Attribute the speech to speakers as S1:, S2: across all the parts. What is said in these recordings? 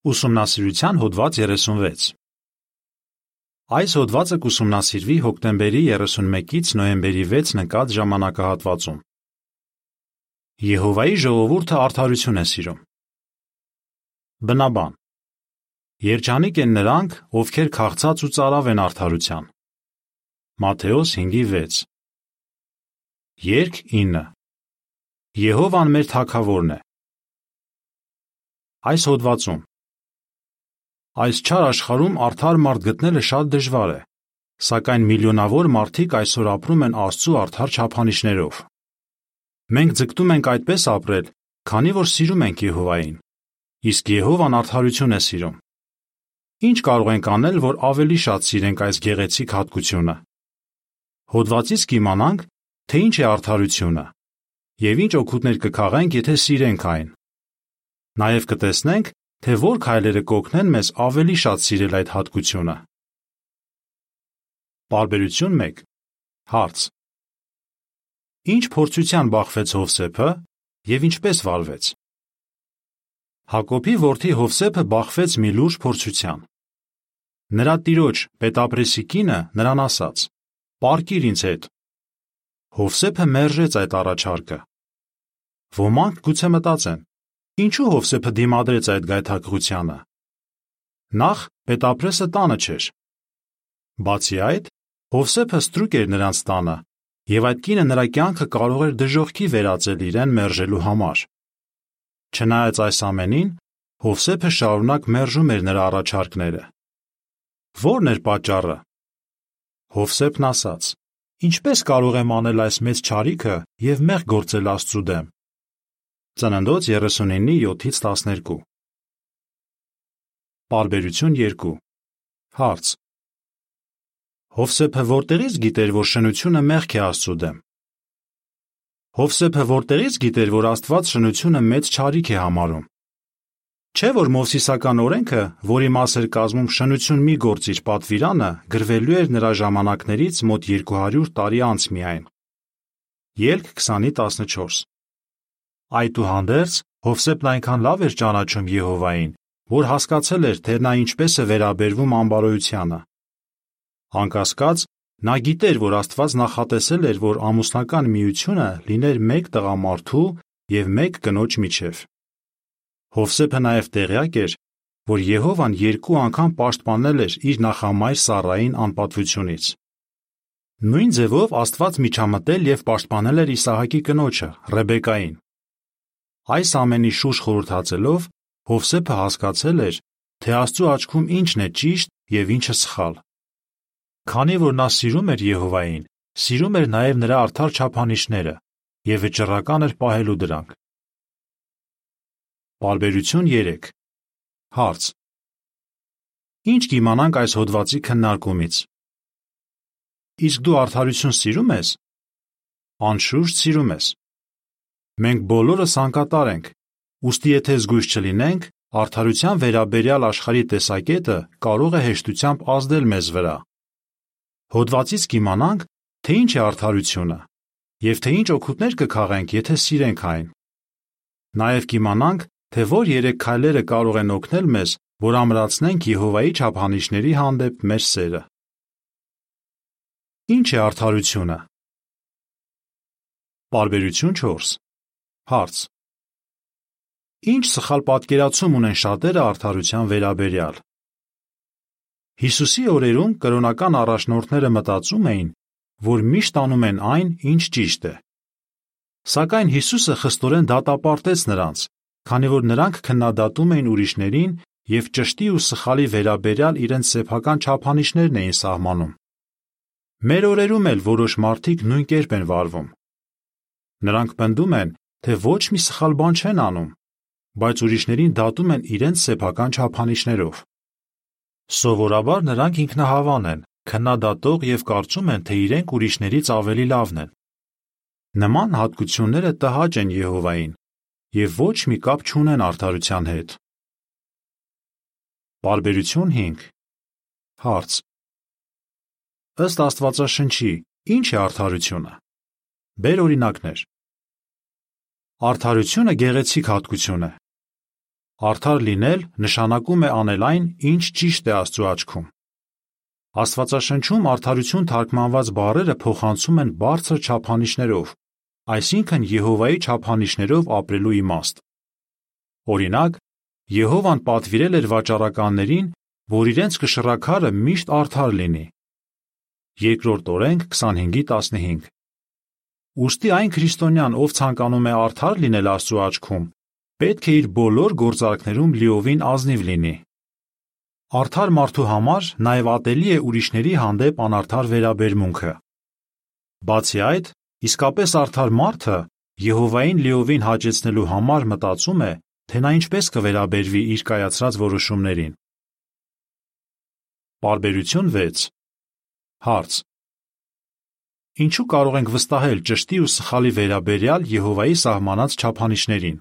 S1: Ուսումնասիրության հոդված 36 Այս հոդվածը կուսումնասիրվի հոկտեմբերի 31-ից նոյեմբերի 6 նկատ ժամանակահատվածում։ Եհովայի ժողովուրդը արդարություն է սիրում։ Բնաբան Երջանիկ են նրանք, ովքեր քաղցած ու ծարավ են արդարության։ Մատթեոս 5:6 Երկ 9 Եհովան մեր թագավորն է։ Այս հոդվածում Այս չար աշխարհում արդար մարդ գտնելը շատ դժվար է, սակայն միլիոնավոր մարդիկ այսօր ապրում են Աստծո արդար չափանիշներով։ Մենք ձգտում ենք այդպես ապրել, քանի որ սիրում ենք Եհովային։ Իսկ Եհովան արդարություն է սիրում։ Ինչ կարող ենք անել, որ ավելի շատ սիրենք այս գեղեցիկ հատկությունը։ Հոդվածից կիմանանք, թե ինչ է արդարությունը եւ ինչ օգուտներ կքաղենք, եթե սիրենք այն։ Նաև կտեսնենք, թե որ քայլերը կօգնեն մեզ ավելի շատ սիրել այդ հատկությունը։ Բարբերություն 1 Հարց. Ինչ փորձության բախվեց Հովսեփը եւ ինչպես վարվեց։ Հակոբի որդի Հովսեփը բախվեց մի լուրջ փորձության։ Նրա տիրոջ Պետապրեսի կինը նրան ասաց. «Պարկիր ինձ հետ»։ Հովսեփը մերժեց այդ առաջարկը։ Ոմանք գուցե մտածեն. Ինչու Հովսեփը դիմադրեց այդ գայթակղությանը։ Նախ Պետապրեսը տանը չէր։ Բացի այդ, Հովսեփը ստրուկ էր նրանց տանը, եւ այդ կինը նրա կյանքը կարող էր դժողքի վերածել իրեն մերժելու համար։ Չնայած այս ամենին, Հովսեփը շարունակ մերժում էր նրա առաջարկները։ Ո՞րն էր պատճառը։ Հովսեփն ասաց. Ինչպես կարող եմ անել այս մեծ ճարիքը եւ մեղ գործել Աստծու դեմ։ Ծննդոց 39:7-ից 12 Բարբերություն 2 Հարց. Հովսեփը որտեղից գիտեր, որ շնությունը մեղք է Աստծո դեմ։ Հովսեփը որտեղից գիտեր, որ Աստված շնությունը մեծ ճարիք է համարում։ Չէ՞ որ Մովսիսական օրենքը, որի մաս էր կազմում շնություն մի գործիչ պատվիրանը, գրվելու էր նրա ժամանակներից մոտ 200 տարի անց միայն։ Ելք 20:14 Այդուհանդերձ Հովսեփն այնքան լավ էր ճանաչում Եհովային, որ հասկացել էր, թե նա ինչպես է վերաբերվում ամբարոյությանը։ Անկասկած, նա գիտեր, որ Աստված նախատեսել էր, որ ամուսնական միությունը լիներ մեկ տղամարդու եւ մեկ կնոջ միջև։ Հովսեփը նաև տեղյակ էր, որ Եհովան երկու անգամ պաշտպանել էր իր նախամայր Սառային անպատվությունից։ Նույն ձևով Աստված միջամտել եւ պաշտպանել էր Իսահակի կնոջը Ռեբեկային։ Այս ամենի շուրջ խորհրդածելով Հովսեփը հասկացել էր, թե Աստծո աչքում ինչն է ճիշտ եւ ինչը սխալ։ Քանի որ նա սիրում էր Եհովային, սիրում էր նաև նրա արդար չափանիշները եւ վճռական էր պահելու դրանք։ Բարբերություն 3 Հարց. Ինչ կիմանանք այս հոդվածի քննարկումից։ Իսկ դու արդարություն սիրում ես։ Անշուշտ սիրում ես։ Մենք բոլորս անկատար ենք, ուստի եթե զգույշ չլինենք, արդարության վերաբերյալ աշխարհի տեսակետը կարող է հեշտությամբ ազդել մեզ վրա։ Հոդվածից կիմանանք, թե ինչ է արդարությունը եւ թե ինչ օգուտներ կքաղենք, եթե սիրենք այն։ Նաեւ կիմանանք, թե որ երեք քայլերը կարող են օգնել մեզ, որ ամրացնենք Եհովայի չափանիշների հանդեպ մեր սերը։ Ինչ է արդարությունը։ Բարբերություն 4 Հարց. Ինչ սխալ պատկերացում ունեն շատերը արդարության վերաբերյալ։ Հիսուսի օրերում կրոնական առաջնորդները մտածում էին, որ միշտ անում են այն, ինչ ճիշտ է։ Սակայն Հիսուսը խստորեն դատապարտեց նրանց, քանի որ նրանք քննադատում էին ուրիշներին եւ ճշտի ու սխալի վերաբերյալ իրենց սեփական չափանիշներն էին սահմանում։ Մեր օրերում էլ որոշ մարդիկ նույն կերպ են վարվում։ Նրանք պնդում են, թե ոչ մի սխալ բան չեն անում, բայց ուրիշներին դատում են իրենց սեփական չափանիշներով։ Սովորաբար նրանք ինքնահավան են, քննադատող եւ կարծում են, թե իրենք ուրիշներից ավելի լավն են։ Նման հատկությունները տհաճ են Եհովային եւ ոչ մի կապ չունեն արդարության հետ։ Բարբերություն 5 Հարց. Ըստ Աստվածաշնչի, ի՞նչ է արդարությունը։ Բեր օրինակներ։ Արդարությունը գեղեցիկ հատկություն է։ Արդար լինել նշանակում է անել այն, ինչ ճիշտ է Աստծո աչքում։ Աստվածաշնչում արդարություն թարգմանված բառերը փոխանցում են բարձր չափանիշներով, այսինքն Եհովայի չափանիշներով ապրելու իմաստ։ Օրինակ, Եհովան պատվիրել էր վաճառականներին, որ իրենց կշռաքարը միշտ արդար լինի։ Երկրորդ օրենք 25:15 Ոստի այն քրիստոնյան, ով ցանկանում է արդար լինել Աստծո աչքում, պետք է իր բոլոր գործարքներում լիովին ազնիվ լինի։ Արդար մարդու համար նաև ատելի է ուրիշների հանդեպ անարդար վերաբերմունքը։ Բացի այդ, իսկապես արդար մարդը Եհովային լիովին հաճեցնելու համար մտածում է, թե նա ինչպես կվերաբերվի իր կայացրած որոշումներին։ Բարբերություն 6 Հարց. Ինչու կարող ենք վստահել ճշտի ու սխալի վերաբերյալ Եհովայի սահմանած չափանիշներին։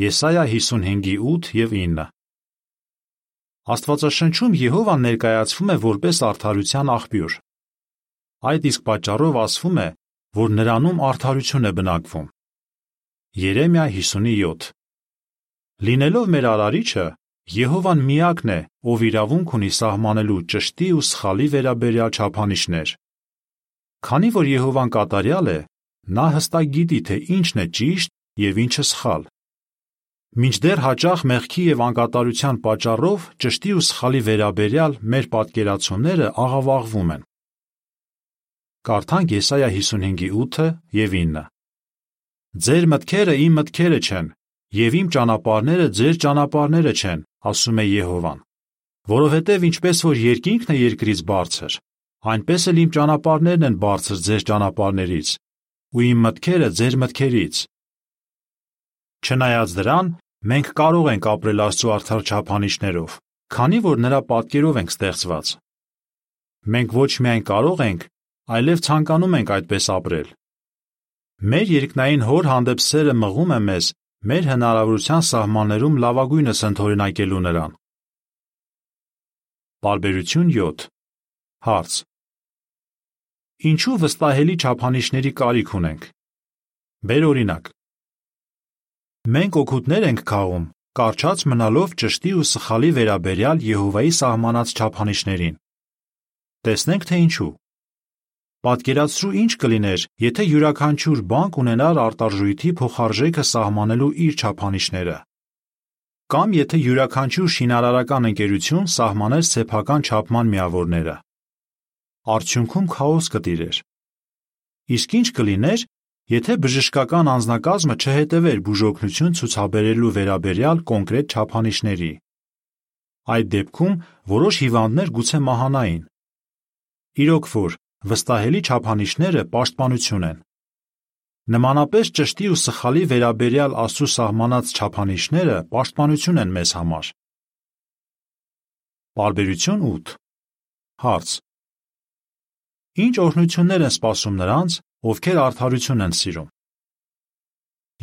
S1: Եսայա 55:8 եւ 9 Աստվածաշնչում Եհովան ներկայացվում է որպես արդարության աղբյուր։ Այդ իսկ պատճառով ասվում է, որ նրանում արդարություն է բնակվում։ Երեմիա 50:7 Լինելով մեր արարիչը, Եհովան միակն է, ով իրավունք ունի սահմանելու ճշտի ու սխալի վերաբերյալ չափանիշներ։ Քանի որ Եհովան կատարյալ է, նա հստակ գիտի, թե ինչն է ճիշտ եւ ինչը սխալ։ Մինչդեռ հաճախ մեղքի եւ անկատարության պատճառով ճշտի ու սխալի վերաբերյալ մեր պատկերացումները աղավաղվում են։ Կարդանք Եսայա 55:8 եւ 9։ Ձեր մտքերը իմ մտքերը չեն, եւ իմ ճանապարհները ձեր ճանապարհները չեն, ասում է Եհովան։ Որովհետև ինչպես որ երկինքն է երկրից բարձր, այնպես էլ իմ ճանապարհներն են բարձր ձեր ճանապարհներից, ու իմ մտքերը ձեր մտքերից։ Չնայած դրան, մենք կարող ենք ապրել Աստծո արդար չափանիշներով, քանի որ նրա պատկերով ենք ստեղծված։ Մենք ոչ միայն կարող ենք, այլև ցանկանում ենք այդպես ապրել։ Մեր երկնային Հոր հանդեպ սերը մղում է մեզ մեր հնարավորության սահմաններում լավագույնս ընդօրինակելու նրան։ Բարբերություն 7 Հարց. Ինչու վստահելի չափանիշների կարիք ունենք։ Բեր օրինակ։ Մենք օգուտներ ենք քաղում, կարճած մնալով ճշտի ու սխալի վերաբերյալ Եհովայի սահմանած չափանիշներին։ Տեսնենք թե ինչու։ Պատկերացրու ինչ կլիներ, եթե յուրաքանչյուր բանկ ունենար արտարժույթի փոխարժեքը սահմանելու իր չափանիշները։ Կամ եթե յուրաքանչյուր շինարարական ընկերություն սահմաներ սեփական չափման միավորները արդյունքում քաոս կտիրեր։ Իսկ ինչ կլիներ, եթե բժշկական անձնակազմը չհետևեր բուժօգնություն ցուցաբերելու վերաբերյալ կոնկրետ չափանիշների։ Այդ դեպքում որոշ հիվանդներ գուցե մահանային։ Իրոք որ վստահելի չափանիշները պաշտպանություն են։ Նմանապես ճշտի ու սխալի վերաբերյալ Աստծո սահմանած չափանիշները պաշտպանություն են մեզ համար։ Բարբերություն 8 Հարց. Ինչ օրհնություններ են սպասում նրանց, ովքեր արդարություն են սիրում։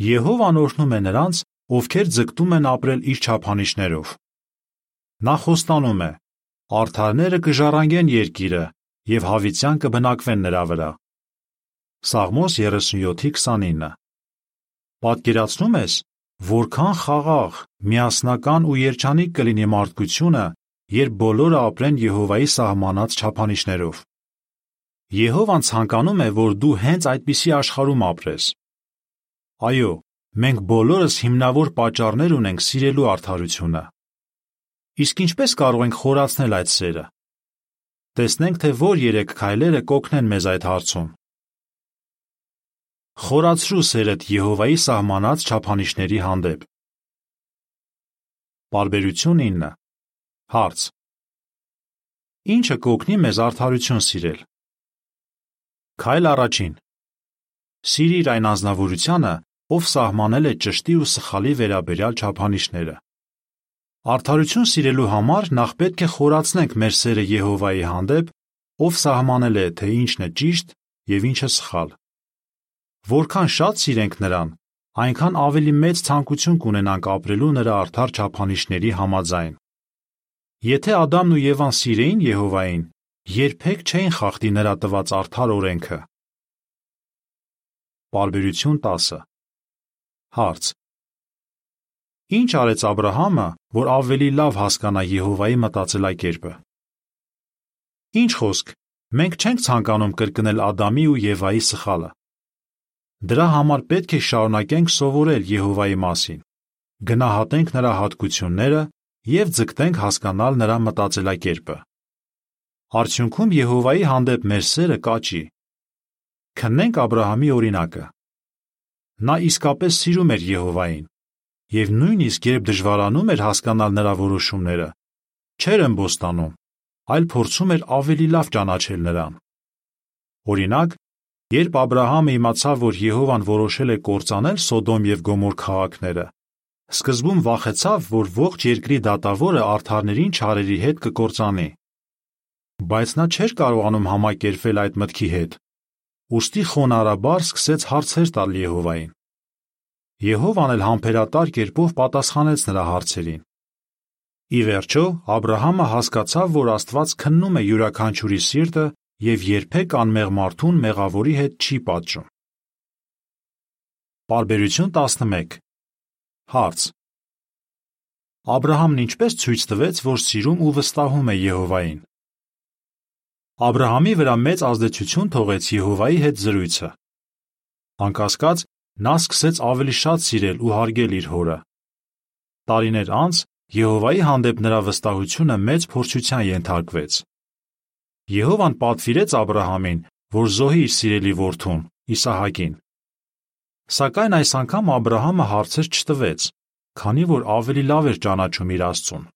S1: Եհովան օրհնում է նրանց, ովքեր ձգտում են ապրել իր չափանիշներով։ Նա խոստանում է. Արթարները կժառանգեն երկիրը եւ հավիտյան կբնակվեն նրա վրա։ Սաղմոս 37:29 Պատկերացնում ես, որքան խաղաղ, միասնական ու երջանիկ կլինի մարդկությունը, երբ բոլորը ապրեն Եհովայի սահմանած չափանիշներով։ Եհովան ցանկանում է, որ դու հենց այդպիսի աշխարհում ապրես։ Այո, մենք բոլորս հիմնավոր պատճառներ ունենք սիրելու արդարությունը։ Իսկ ինչպես կարող ենք խորացնել այդ սերը։ Տեսնենք, թե որ երեք քայլերը կօգնեն մեզ այդ հարցում։ Խորացրու սերդ Եհովայի սահմանած չափանիշների հանդեպ։ Բարբերություն 9 Հարց. Ինչը կօգնի մեզ արդարություն սիրել։ Քայլ առաջին։ Սիրիր այն անznավորությունը, ով սահմանել է ճշտի ու սխալի վերաբերյալ չափանիշները։ Արդարություն սիրելու համար նախ պետք է խորացնենք մեր սերը Եհովայի հանդեպ, ով սահմանել է, թե ինչն է ճիշտ եւ ինչը սխալ։ Որքան շատ սիրենք նրան, այնքան ավելի մեծ ցանկություն կունենանք ապրելու նրա արդար չափանիշների համաձայն։ Եթե Ադամն ու Եվան սիրեին Եհովային, երբեք չէին խախտի նրա տված արդար օրենքը։ Բարբերություն 10 Հարց. Ինչ արեց Աբ รา համը, որ ավելի լավ հասկանա Եհովայի մտածելակերպը։ Ինչ խոսք, մենք չենք ցանկանում կրկնել Ադամի ու Եվայի սխալը։ Դրա համար պետք է շարունակենք սովորել Եհովայի մասին, գնահատենք նրա հատկությունները եւ ձգտենք հասկանալ նրա մտածելակերպը։ Արդյունքում Եհովայի հանդեպ մեր սերը կաճի։ Քննենք Աբ รา համի օրինակը։ Նա իսկապես սիրում էր Եհովային, եւ նույնիսկ երբ դժվարանում էր հասկանալ նրա որոշումները, չէր ըմբոստանում, այլ փորձում էր ավելի լավ ճանաչել նրան։ Օրինակ, Երբ Աբ รา համը իմացավ, որ Եհովան որոշել է կործանել Սոդոմ եւ Գոմոր քաղաքները, սկզբում վախեցավ, որ ողջ երկրի դատավորը արթարներին չարերի հետ կկործանի։ Բայց նա չէր կարողանում համակերպվել այդ մտքի հետ։ Ոստի խոնարհաբար սկսեց հարցեր տալ Եհովային։ Եհովան էլ համբերատար կերպով պատասխանեց նրա հարցերին։ Ի վերջո Աբ รา համը հասկացավ, որ Աստված քննում է յուրաքանչյուրի սիրտը եւ երբեք անմեղ մարդուն մեղավորի հետ չի պատժում։ Բարբերություն 11 Հարց. Աբ รา համն ինչպես ցույց տվեց, որ սիրում ու վստահում է Եհովային։ Աբրահամի վրա մեծ ազդեցություն թողեց Եհովայի հետ զրույցը։ Անկասկած նա սկսեց ավելի շատ սիրել ու հարգել իր հորը։ Տարիներ անց Եհովայի հանդեպ նրա վստահությունը մեծ փորձության ենթարկվեց։ Եհովան պատվիրեց Աբրահամին, որ զոհի իր սիրելի որդուն՝ Իսահակին։ Սակայն այս անգամ Աբրահամը հարցեր չտվեց, քանի որ ավելի լավ էր ճանաչում իր Աստծուն։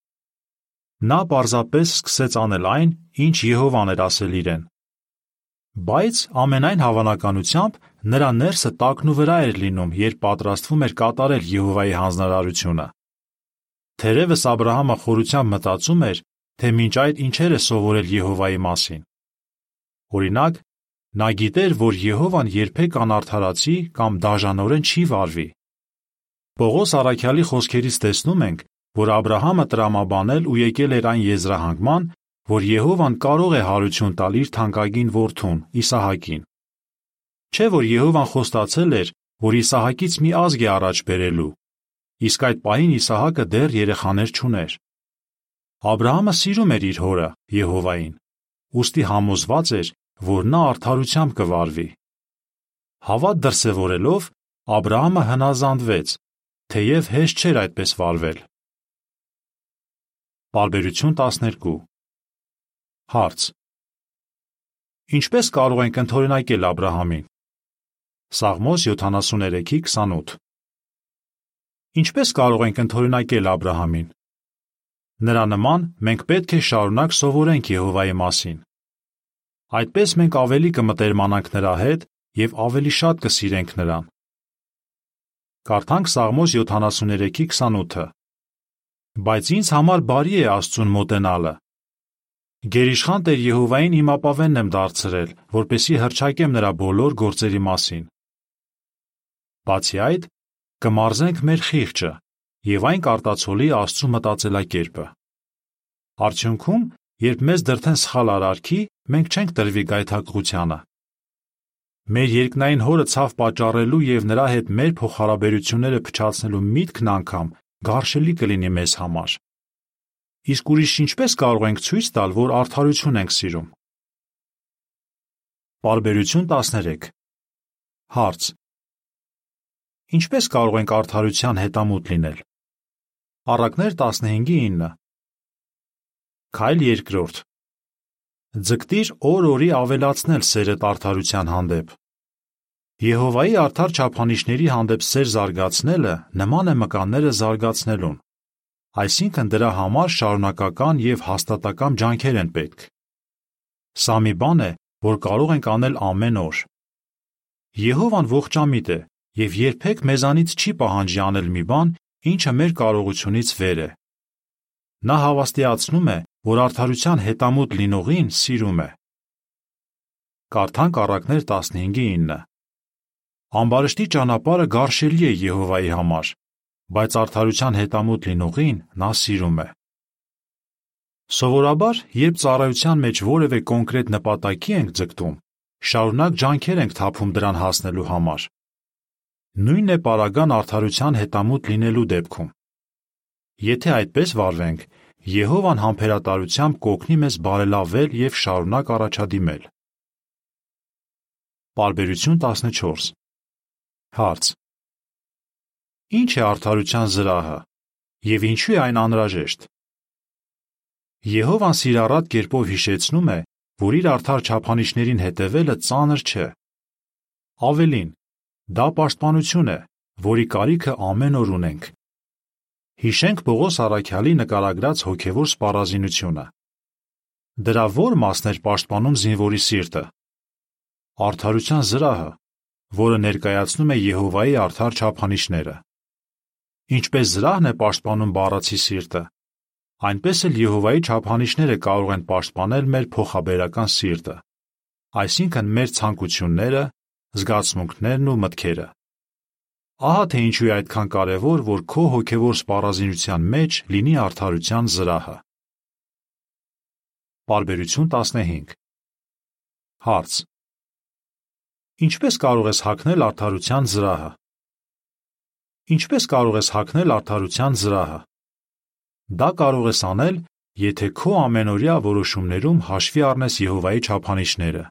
S1: Նա պարզապես սկսեց անել այն, ինչ Եհովան էր ասել իրեն։ Բայց ամենայն հավանականությամբ նրա ներսը տակնու վրա էր լինում, երբ պատրաստվում էր կատարել Եհովայի հանձնարարությունը։ Թերևս Աբ รา համը խորությամբ մտածում էր, թե մինչ այդ ինչեր է սովորել Եհովայի մասին։ Օրինակ, նա գիտեր, որ Եհովան երբեք անարդարացի կամ դաժանորեն չի վարվի։ Պողոս Արաքյալի խոսքերից տեսնում ենք, որ Աբ รา համը տրամաբանել ու եկել էր այն եզրահանգման, որ Եհովան կարող է հարություն տալ իր թանկագին որդուն Իսահակին։ Չէ՞ որ Եհովան խոստացել էր, որ Իսահակից մի ազգ է առաջ բերելու։ Իսկ այդ պահին Իսահակը դեռ երեխաներ չուներ։ Աբ รา համը սիրում էր իր հորը Եհովային, ուստի համոզված էր, որ նա արդարությամբ կվարվի։ Հավատ դրսևորելով Աբ รา համը հնազանդվեց, թեև հեշտ չէր այդպես վարվել։ Բարբերություն 12 Հարց. Ինչպես կարող ենք ընդօրինակել Աբ รา համին։ Սաղմոս 73:28 Ինչպես կարող ենք ընդօրինակել Աբ รา համին։ Նրա նման մենք պետք է շարունակ սովորենք Եհովայի մասին։ Այդպես մենք ավելի կմտերմանանք նրա հետ եւ ավելի շատ կսիրենք նրան։ Կարդանք Սաղմոս 73:28-ը։ Բայց ինձ համար բարի է Աստծուն մոտենալը։ Գերիշխան Տեր Եհովային իմ ապավենն եմ դարձրել, որպեսի հրճակեմ նրա բոլոր գործերի մասին։ Բացի այդ, կմարզենք մեր խիղճը, եւ այն կարտացոլի Աստծո մտածելակերպը։ Արդյունքում, երբ մեզ դրթեն սխալ արարքի, մենք չենք տրվի գայթակղությանը։ Մեր երկնային հորը ցավ պատճառելու եւ նրա հետ մեր փոխհարաբերությունները փչացնելու միտքն անգամ գարշելի կլինի մեզ համար։ Իսկ ուրիշ ինչպես կարող ենք ցույց տալ, որ արդարություն ենք սիրում։ Բարբերություն 13 Հարց. Ինչպես կարող ենք արդարության հետամուտ լինել։ Առակներ 15:9 Քայլ երկրորդ Ձգտիր օր-օրի ավելացնել սերդ արդարության հանդեպ։ Եհովայի արդար չափանիշների հանդեպ սեր զարգացնելը նման է մկանները զարգացնելուն։ Այսինքն դրա համար շարունակական եւ հաստատակամ ջանքեր են պետք։ Սա մի բան է, որ կարող ենք անել ամեն օր։ Եհովան ողջամիտ է եւ երբեք մեզանից չի պահանջի անել մի բան, ինչը մեր կարողությունից վեր է։ Նա հավաստիացնում է, որ արդարության հետամուտ լինողին սիրում է։ Կարդանք առակներ 15:9 Ամբարշտի ճանապարհը գարշելի է Եհովայի համար, բայց արդարության հետամուտ լինողին նա սիրում է։ Սովորաբար, երբ ծառայության մեջ որևէ կոնկրետ նպատակի ենք ձգտում, շարունակ ջանքեր ենք թափում դրան հասնելու համար։ Նույնն է պարագան արդարության հետամուտ լինելու դեպքում։ Եթե այդպես վարվենք, Եհովան համբերատարությամբ կօգնի մեզ բարելավել եւ շարունակ առաջադիմել։ Բարբերություն 14 Հարց. Ինչ է արդարության զրահը եւ ինչու է այն անհրաժեշտ։ Եհովան սիրառատ կերպով հիշեցնում է, որ իր արդար չափանիշներին հետևելը ծանր չէ։ Ավելին, դա պաշտպանություն է, որի կարիքը ամեն օր ունենք։ Հիշենք Պողոս Արաքյալի նկարագրած հոգևոր սպառազինությունը։ Դրա ո՞ր մասն էր պաշտպանում զինվորի սիրտը։ Արդարության զրահը, որը ներկայացնում է Եհովայի արդար չափանիշները։ Ինչպես զրահն է պաշտպանում բառացի սիրտը, այնպես էլ Եհովայի չափանիշները կարող են պաշտպանել մեր փոխաբերական սիրտը, այսինքն մեր ցանկությունները, զգացմունքներն ու մտքերը։ Ահա թե ինչու է այդքան կարևոր, որ քո հոգևոր սպառազինության մեջ լինի արդարության զրահը։ Բարբերություն 15 Հարց. Ինչպես կարող ես հագնել արդարության զրահը։ Ինչպես կարող ես հագնել արդարության զրահը։ Դա կարող ես անել, եթե քո ամենօրյա որոշումներում հաշվի առնես Եհովայի չափանիշները։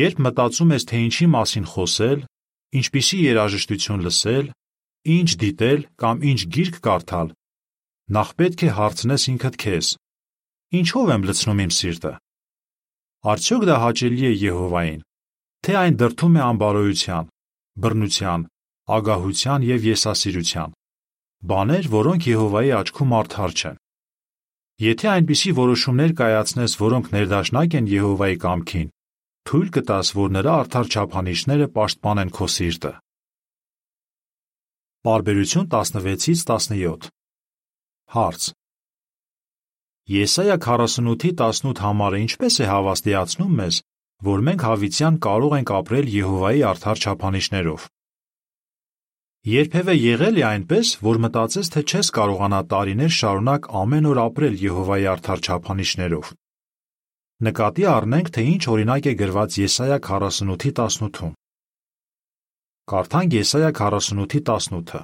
S1: Երբ մտածում ես, թե ինչի մասին խոսել, ինչպիսի երաժշտություն լսել, ինչ դիտել կամ ինչ գիրք կարդալ, նախ պետք է հարցնես ինքդ քեզ. Ինչով եմ լցնում իմ սիրտը։ Արդյոք դա հաճելի է Եհովային թե այն դրթում է անբարոյության, բռնության, ագահության եւ եսասիրության։ Բաներ, որոնք Եհովայի աչքում արդար չեն։ Եթե այնպիսի որոշումներ կայացնես, որոնք ներդաշնակ են Եհովայի կամքին, թույլ կտաս, որ նրա արդար չափանիշները պաշտպանեն քո սիրտը։ Բարբերություն 16-ից 17 Հարց. Եսայա 48-ի 18 համարը ինչպես է հավաստիացնում մեզ, որ մենք հավիտյան կարող ենք ապրել Եհովայի արդար չափանիշներով։ Երբևէ եղել է այնպես, որ մտածես, թե չես կարողանա տարիներ շարունակ ամեն օր апրել Եհովայի արդար չափանիշներով։ Նկատի առնենք, թե ինչ օրինակ է գրված Եսայա 48-ի 18-ում։ Կարդանք Եսայա 48-ի 18-ը։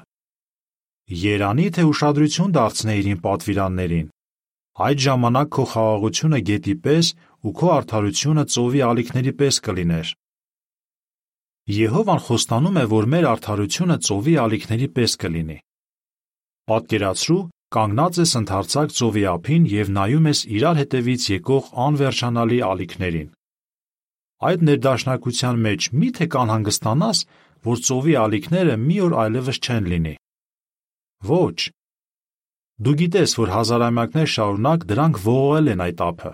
S1: Երանի թե ուշադրություն դարձնեիր իմ պատվիրաններին։ Այդ ժամանակ քո խաղաղությունը գետի պես ու քո արդարությունը ծովի ալիքների պես կլիներ։ Եհովան խոստանում է, որ մեր արդարությունը ծովի ալիքների պես կլինի։ Պատկերացրու, կանգնած ես ընդարձակ ծովի ափին եւ նայում ես իրար հետևից եկող անվերջանալի ալիքներին։ Այդ ներդաշնակության մեջ մի՞թե կանհանգստանաս, որ ծովի ալիքները մի օր այլևս չեն լինի։ Ոչ։ Դու գիտես, որ հազարամյակներ շարունակ դրանք ողողել են այդ ափը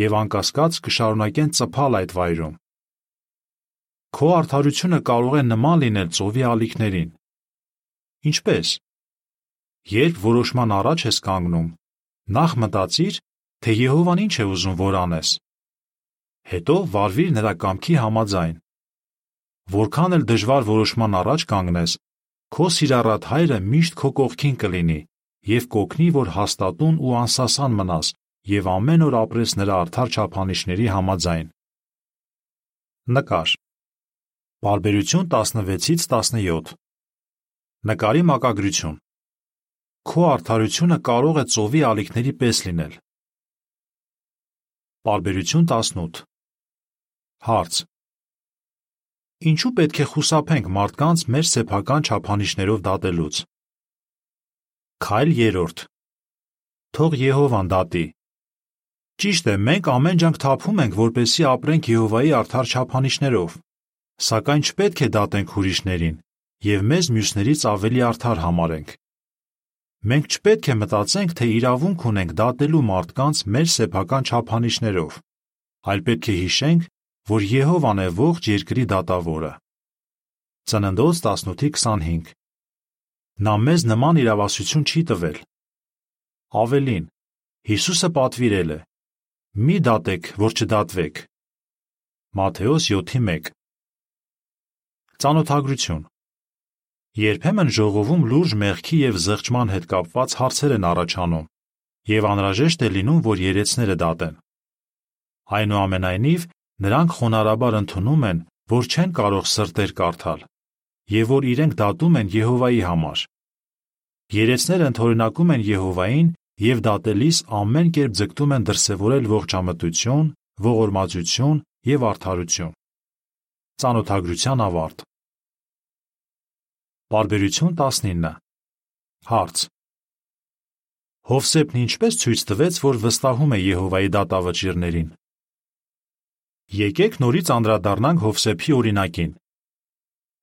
S1: եւ անկասկած կշարունակեն ծփալ այդ վայրում։ Քո արդարությունը կարող է նման լինել ծովի ալիքներին։ Ինչպես։ Երբ որոշման առաջ ես կանգնում, նախ մտածիր, թե Եհովան ինչ է ուզում որ անես։ Հետո վարվիր նրա կամքի համաձայն։ Որքան էլ դժվար որոշման առաջ կանգնես, քո սիրառատ հայրը միշտ քո կողքին կլինի եւ կօգնի, որ հաստատուն ու անսասան մնաս եւ ամեն օր ապրես նրա արդար չափանիշների համաձայն։ Նկար։ Բարբերություն 16-ից 17։ Նկարի մակագրություն։ Քո արդարությունը կարող է ծովի ալիքների պես լինել։ Բարբերություն 18։ Հարց. Ինչու պետք է խուսափենք մարդկանց մեր սեփական չափանիշներով դատելուց։ Քայլ 3. Թող Եհովան դատի, Ճիշտ է, մենք ամեն ջանք թափում ենք, որպեսզի ապրենք Եհովայի արդար չափանիշներով, սակայն չպետք է դատենք ուրիշներին եւ մեզ մյուսներից ավելի արդար համարենք։ Մենք չպետք է մտածենք, թե իրավունք ունենք դատելու մարդկանց մեր սեփական չափանիշներով, այլ պետք է հիշենք, որ Եհովան է ողջ երկրի դատավորը։ Ծննդոց 18:25 Նա մեզ նման իրավասություն չի տվել։ Ավելին, Հիսուսը պատվիրել է. Մի դատեք, որ չդատվեք։ Մատթեոս 7:1 Ծանոթագրություն Երբեմն ժողովում լուրջ մեղքի եւ զղջման հետ կապված հարցեր են առաջանում, եւ անհրաժեշտ է լինում, որ երեցները դատեն։ Այնուամենայնիվ, նրանք խոնարհաբար ընդունում են, որ չեն կարող սրտեր կարդալ, եւ որ իրենք դատում են Եհովայի համար։ Երեցները ընդօրինակում են Եհովային եւ դատելիս ամեն կերպ ձգտում են դրսևորել ողջամտություն, ողորմածություն եւ արդարություն։ Ծանոթագրության ավարտ։ Բարբերություն 19 Հարց. Հովսեփն ինչպես ցույց տվեց, որ վստահում է Եհովայի դատավճիռներին։ Եկեք նորից անդրադառնանք Հովսեփի օրինակին։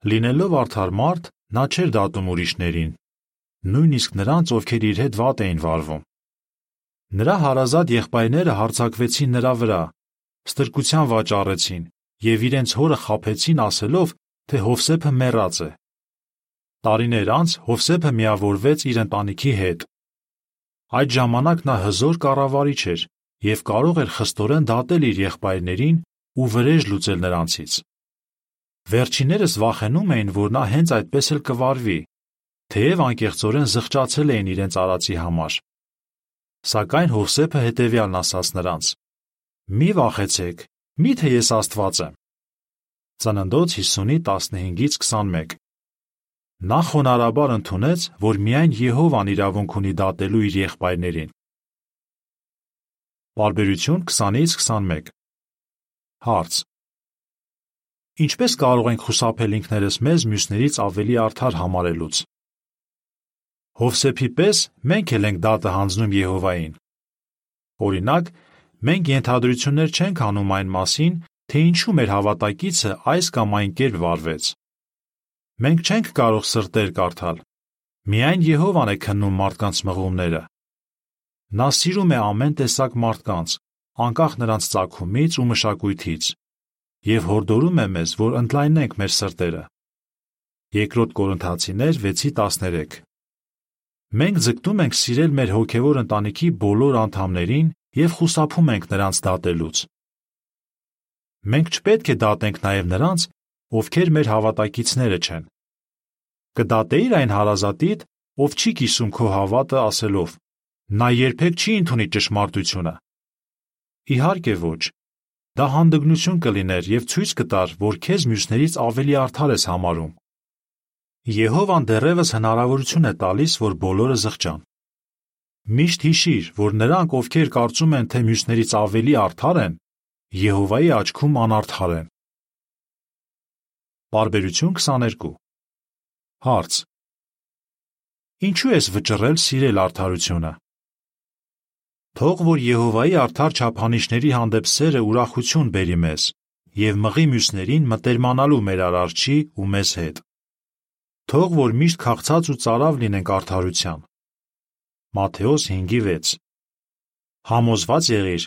S1: Լինելով արդար մարդ, նա չէր դատում ուրիշներին, նույնիսկ նրանց, ովքեր իր հետ վատ էին վարվում։ Նրա հարազատ եղբայրները հարձակվեցին նրա վրա, ստրկության վաճառեցին եւ իրենց հորը խափեցին ասելով, թե Հովսեփը մեռած է։ Տարիներ անց Հովսեփը միավորվեց իր ընտանիքի հետ Այդ ժամանակ նա հզոր կառավարիչ էր եւ կարող էր խստորեն դատել իր եղբայրներին ու վրեժ լուծել նրանցից։ Վերջիններս վախենում էին, որ նա հենց այդպես էլ կվարվի, թեև անկեղծորեն զղջացել էին իրենց արածի համար։ Սակայն Հովսեփը հետևյալն ասաց նրանց. Մի վախեցեք, միթե ես Աստված եմ։ Ծննդոց 50-ի 15-ից 21 Նա խոնարհաբար ընդունեց, որ միայն Եհովան իրավունք ունի դատելու իր եղբայրներին։ Բարբերություն 20-ից 21 Հարց. Ինչպես կարող ենք խուսափել ինքներս մեզ մյուսներից ավելի արդար համարելուց։ Հովսեփի պես մենք էլ ենք դատը հանձնում Եհովային։ Օրինակ, մենք ենթադրություններ չենք անում այն մասին, թե ինչու մեր հավատակիցը այս կամ այն կերպ վարվեց։ Մենք չենք կարող սրտեր կարդալ։ Միայն Եհովան է քննում մարդկանց մղումները։ Նա սիրում է ամեն տեսակ մարդկանց, անկախ նրանց ծագումից ու մշակույթից, եւ հորդորում է մեզ, որ ընդլայնենք մեր սրտերը։ Երկրորդ Կորինթացիներ 6:13 Մենք ձգտում ենք սիրել մեր հոգևոր ընտանիքի բոլոր անդամներին եւ խուսափում ենք նրանց դատելուց։ Մենք չպետք է դատենք նաեւ նրանց, ովքեր մեր հավատակիցները չեն։ Կդատեիր այն հարազատիդ, ով չի կիսում քո հավատը ասելով. նա երբեք չի ընդունի ճշմարտությունը։ Իհարկե ոչ։ Դա հանդգնություն կլիներ եւ ցույց կտար, որ քեզ մյուսներից ավելի արդար ես համարում։ Եհովան դեռևս հնարավորություն է տալիս, որ բոլորը զղջան։ Միշտ հիշիր, որ նրանք, ովքեր կարծում են, թե մյուսներից ավելի արդար են, Եհովայի աչքում անարդար են։ Բարբերություն 22 Հարց. Ինչու ես վճռել սիրել արդարությունը։ Թող որ Եհովայի արդար չափանիշների հանդեպ սերը ուրախություն բերի մեզ եւ մղի մյուսներին մտերմանալու մեր արարչի ու մեզ հետ։ Թող որ միշտ քաղցած ու ծարավ լինենք արդարության։ Մատթեոս 5:6 Համոզված եղիր,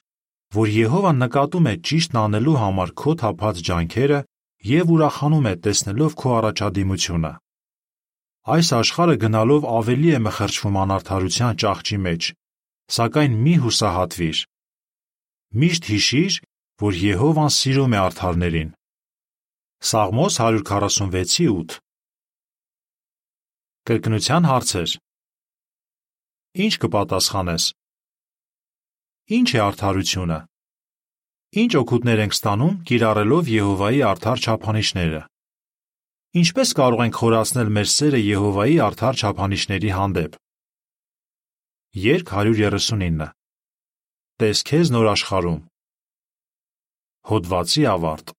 S1: որ Եհովան նկատում է ճիշտն անելու համար քո թափած ջանքերը եւ ուրախանում է տեսնելով քո առաջադիմությունը։ Այս աշխարհը գնալով ավելի է մխրճվում անարդարության ճահճի մեջ, սակայն մի հուսահատվիր։ Միշտ հիշիր, որ Եհովան սիրում է արդարներին։ Սաղմոս 146:8 Կրկնության հարցեր Ինչ կպատասխանես Ինչ է արդարությունը Ինչ օգուտներ ենք ստանում կիրառելով Եհովայի արդար չափանիշները Ինչպես կարող ենք խորացնել մեր սերը Եհովայի արդար չափանիշների հանդեպ։ Երկ 139 Տես քեզ նոր աշխարհում Հոդվացի ավարտ